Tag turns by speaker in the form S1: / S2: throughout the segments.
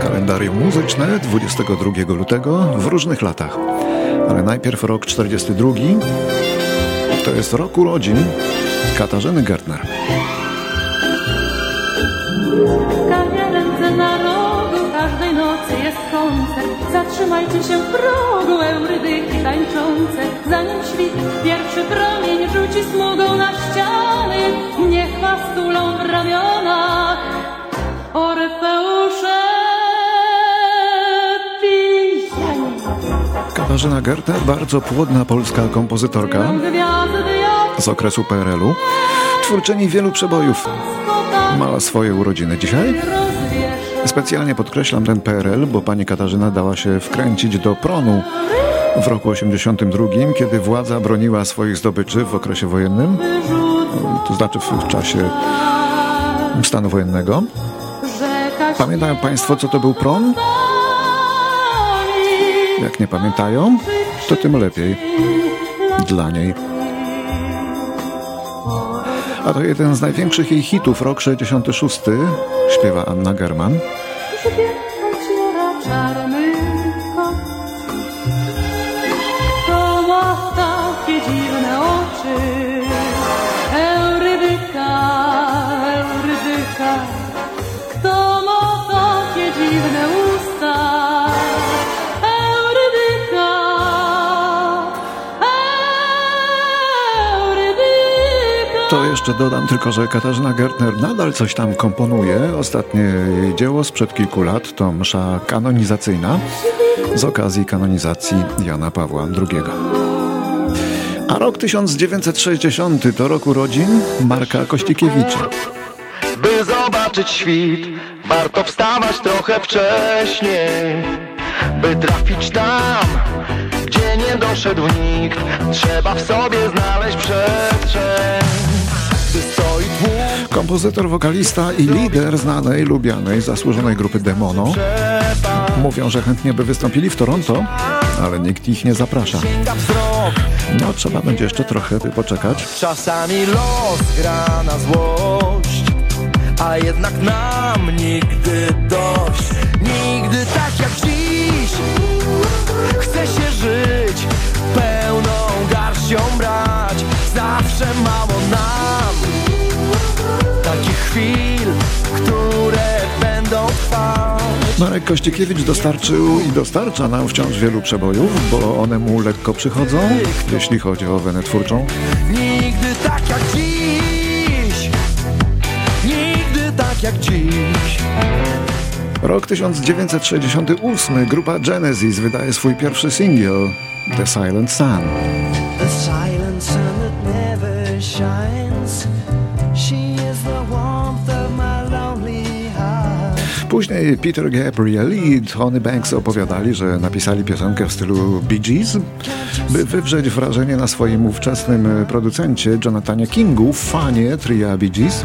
S1: Kalendarium muzyczne 22 lutego w różnych latach. Ale najpierw rok 42 to jest rok urodzin Katarzyny Gertner.
S2: Kawie ręce na rogu, każdej nocy jest koncert. Zatrzymajcie się w progu, eurydyki tańczące. Zanim świt pierwszy promień rzuci smugą na ściany,
S1: Katarzyna Gertner, bardzo płodna polska kompozytorka z okresu PRL-u, twórczyni wielu przebojów. Ma swoje urodziny dzisiaj. Specjalnie podkreślam ten PRL, bo pani Katarzyna dała się wkręcić do pronu w roku 82, kiedy władza broniła swoich zdobyczy w okresie wojennym, to znaczy w czasie stanu wojennego. Pamiętają państwo, co to był pron? Jak nie pamiętają, to tym lepiej dla niej. A to jeden z największych jej hitów, rok 66, śpiewa Anna German. Jeszcze dodam tylko, że Katarzyna Gertner nadal coś tam komponuje. Ostatnie dzieło sprzed kilku lat to msza kanonizacyjna z okazji kanonizacji Jana Pawła II. A rok 1960 to rok urodzin Marka Kościkiewicza.
S3: By zobaczyć świt, warto wstawać trochę wcześniej. By trafić tam, gdzie nie doszedł nikt, trzeba w sobie znaleźć przestrzeń.
S1: Kompozytor, wokalista i lider znanej, lubianej, zasłużonej grupy Demono. Mówią, że chętnie by wystąpili w Toronto, ale nikt ich nie zaprasza. No, trzeba będzie jeszcze trochę by poczekać.
S3: czasami los gra na złość, a jednak nam nigdy dość.
S1: Marek Kościkiewicz dostarczył i dostarcza nam wciąż wielu przebojów, bo one mu lekko przychodzą, jeśli chodzi o wenę twórczą.
S3: Nigdy tak jak dziś, nigdy tak jak dziś.
S1: Rok 1968 grupa Genesis wydaje swój pierwszy singiel The Silent Sun.
S4: The silent
S1: Później Peter Gabriel i Tony Banks opowiadali, że napisali piosenkę w stylu Bee Gees, by wywrzeć wrażenie na swoim ówczesnym producencie Jonathanie Kingu, fanie tria Bee Gees.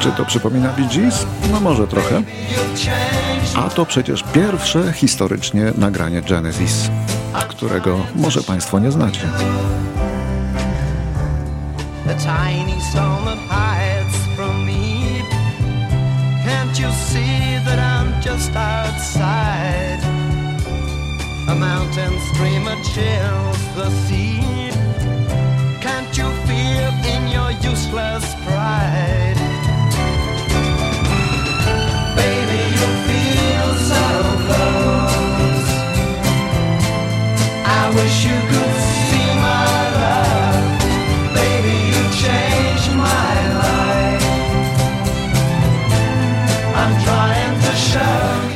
S1: Czy to przypomina Bee Gees? No może trochę. A to przecież pierwsze historycznie nagranie Genesis, którego może Państwo nie znacie.
S4: The tiny storm that hides from me. Can't you see that I'm just outside? A mountain stream that chills the sea. Can't you feel in your useless pride?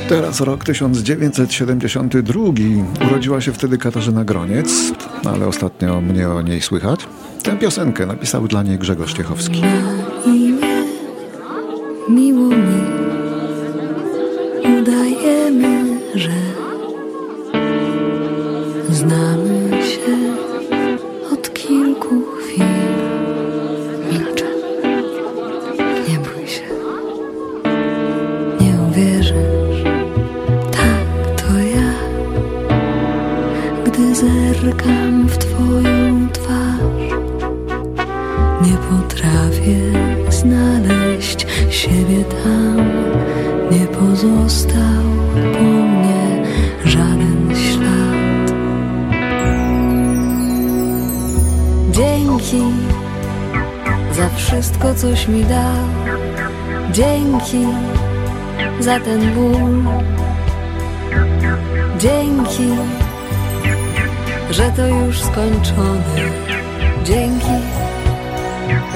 S1: Teraz rok 1972. Urodziła się wtedy Katarzyna Groniec, ale ostatnio mnie o niej słychać. Tę piosenkę napisał dla niej Grzegorz Ciechowski.
S5: imię miło mi udajemy, że znamy nie pozostał po mnie żaden ślad. Dzięki za wszystko, coś mi dał. Dzięki za ten ból. Dzięki, że to już skończone. Dzięki,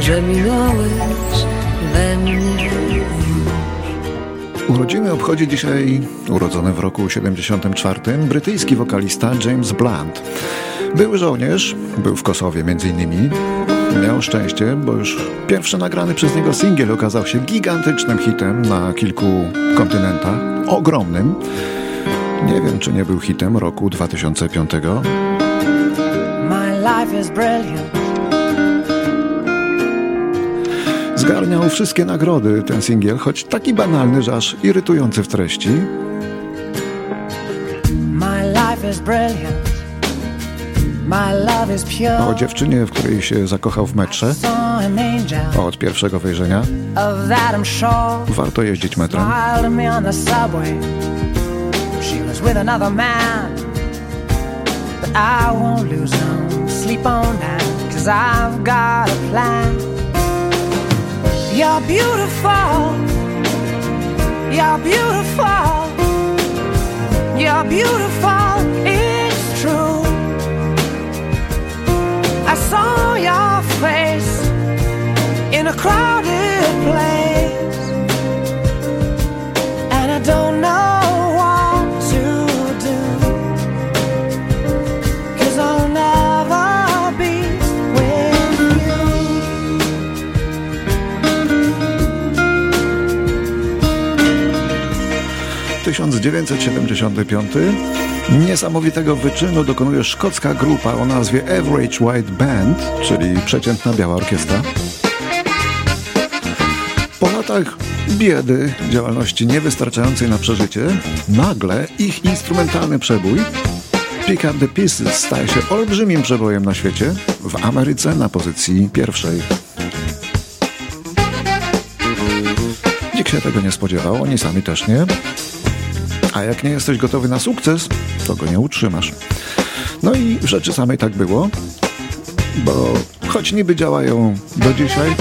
S5: że minąłeś we mnie.
S1: Urodziny obchodzi dzisiaj, urodzony w roku 74, brytyjski wokalista James Blunt. Był żołnierz, był w Kosowie innymi. Miał szczęście, bo już pierwszy nagrany przez niego singiel okazał się gigantycznym hitem na kilku kontynentach. Ogromnym. Nie wiem, czy nie był hitem roku 2005.
S6: My life is brilliant.
S1: Zgarniał wszystkie nagrody ten singiel, choć taki banalny, że aż irytujący w treści. O dziewczynie, w której się zakochał w metrze od pierwszego wejrzenia. Warto jeździć metrem.
S6: I won't lose no sleep on that. Cause I've got a plan. You're beautiful. You're beautiful. You're beautiful. It's true. I saw your face in a crowded
S1: 1975 niesamowitego wyczynu dokonuje szkocka grupa o nazwie Average White Band, czyli przeciętna biała orkiestra. Po latach biedy, działalności niewystarczającej na przeżycie, nagle ich instrumentalny przebój Pick Up The Pieces staje się olbrzymim przebojem na świecie, w Ameryce na pozycji pierwszej. Nikt się tego nie spodziewał, oni sami też nie. A jak nie jesteś gotowy na sukces, to go nie utrzymasz. No i w rzeczy samej tak było, bo choć niby działają do dzisiaj,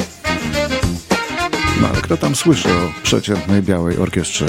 S1: no ale kto tam słyszy o przeciętnej białej orkiestrze?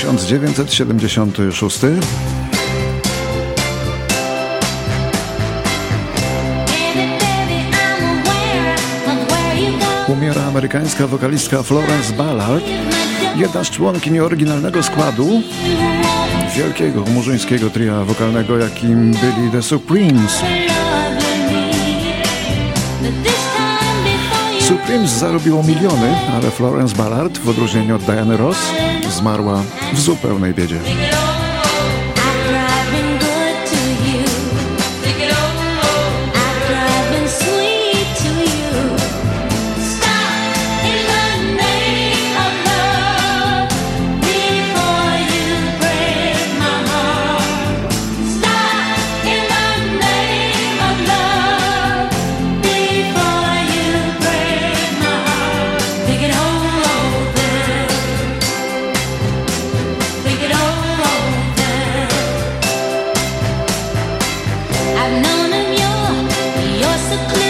S1: 1976. Umiera amerykańska wokalistka Florence Ballard, jedna z członkiń oryginalnego składu wielkiego murzyńskiego tria wokalnego, jakim byli The Supremes. Supremes zarobiło miliony, ale Florence Ballard, w odróżnieniu od Diany Ross, zmarła w zupełnej biedzie.
S2: clear.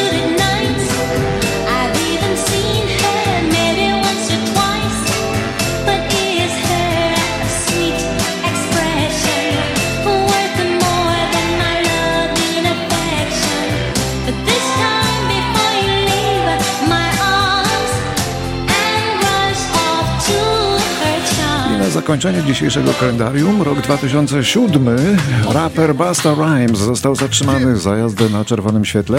S1: Zakończenie dzisiejszego kalendarium, rok 2007, raper Busta Rhymes został zatrzymany za jazdę na czerwonym świetle.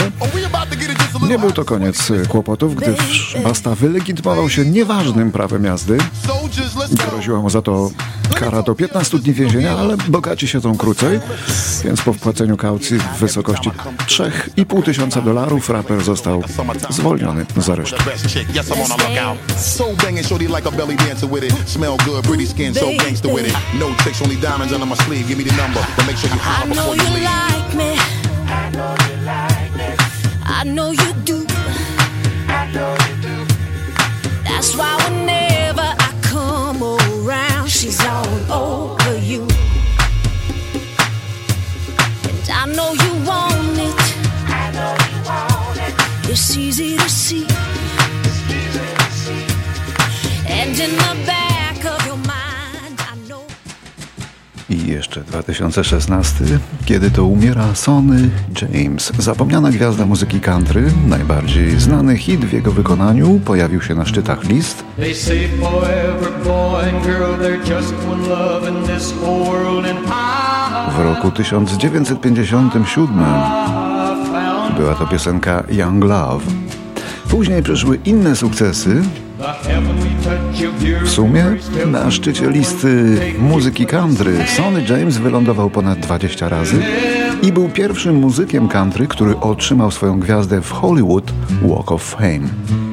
S1: Nie był to koniec kłopotów, gdyż Basta wylegitymował się nieważnym prawem jazdy. Groziła mu za to kara do 15 dni więzienia, ale bogaci siedzą krócej, więc po wpłaceniu kaucji w wysokości 3,5 tysiąca dolarów raper został zwolniony z aresztu.
S7: So banging, shorty like me
S8: I know
S7: you
S8: you
S7: leave.
S8: I know you do. That's why whenever I come around, she's all over you. And I know you want it. It's easy to see. And in the back
S1: jeszcze 2016, kiedy to umiera Sonny James. Zapomniana gwiazda muzyki country, najbardziej znany hit w jego wykonaniu, pojawił się na szczytach list. W roku 1957
S9: found
S1: była to piosenka Young Love. Później przyszły inne sukcesy, W sumie na szczycie listy muzyki country Sonny James wylądował ponad 20 razy i był pierwszym muzykiem country, który otrzymał swoją gwiazdę w Hollywood Walk of Fame.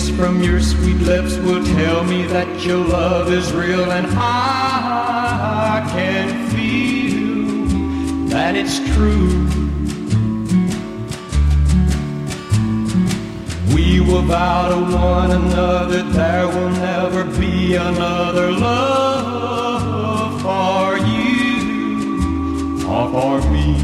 S9: Kiss from your sweet lips will tell me that your love is real, and I can feel that it's true. We will vow to one another there will never be another love for you or for me.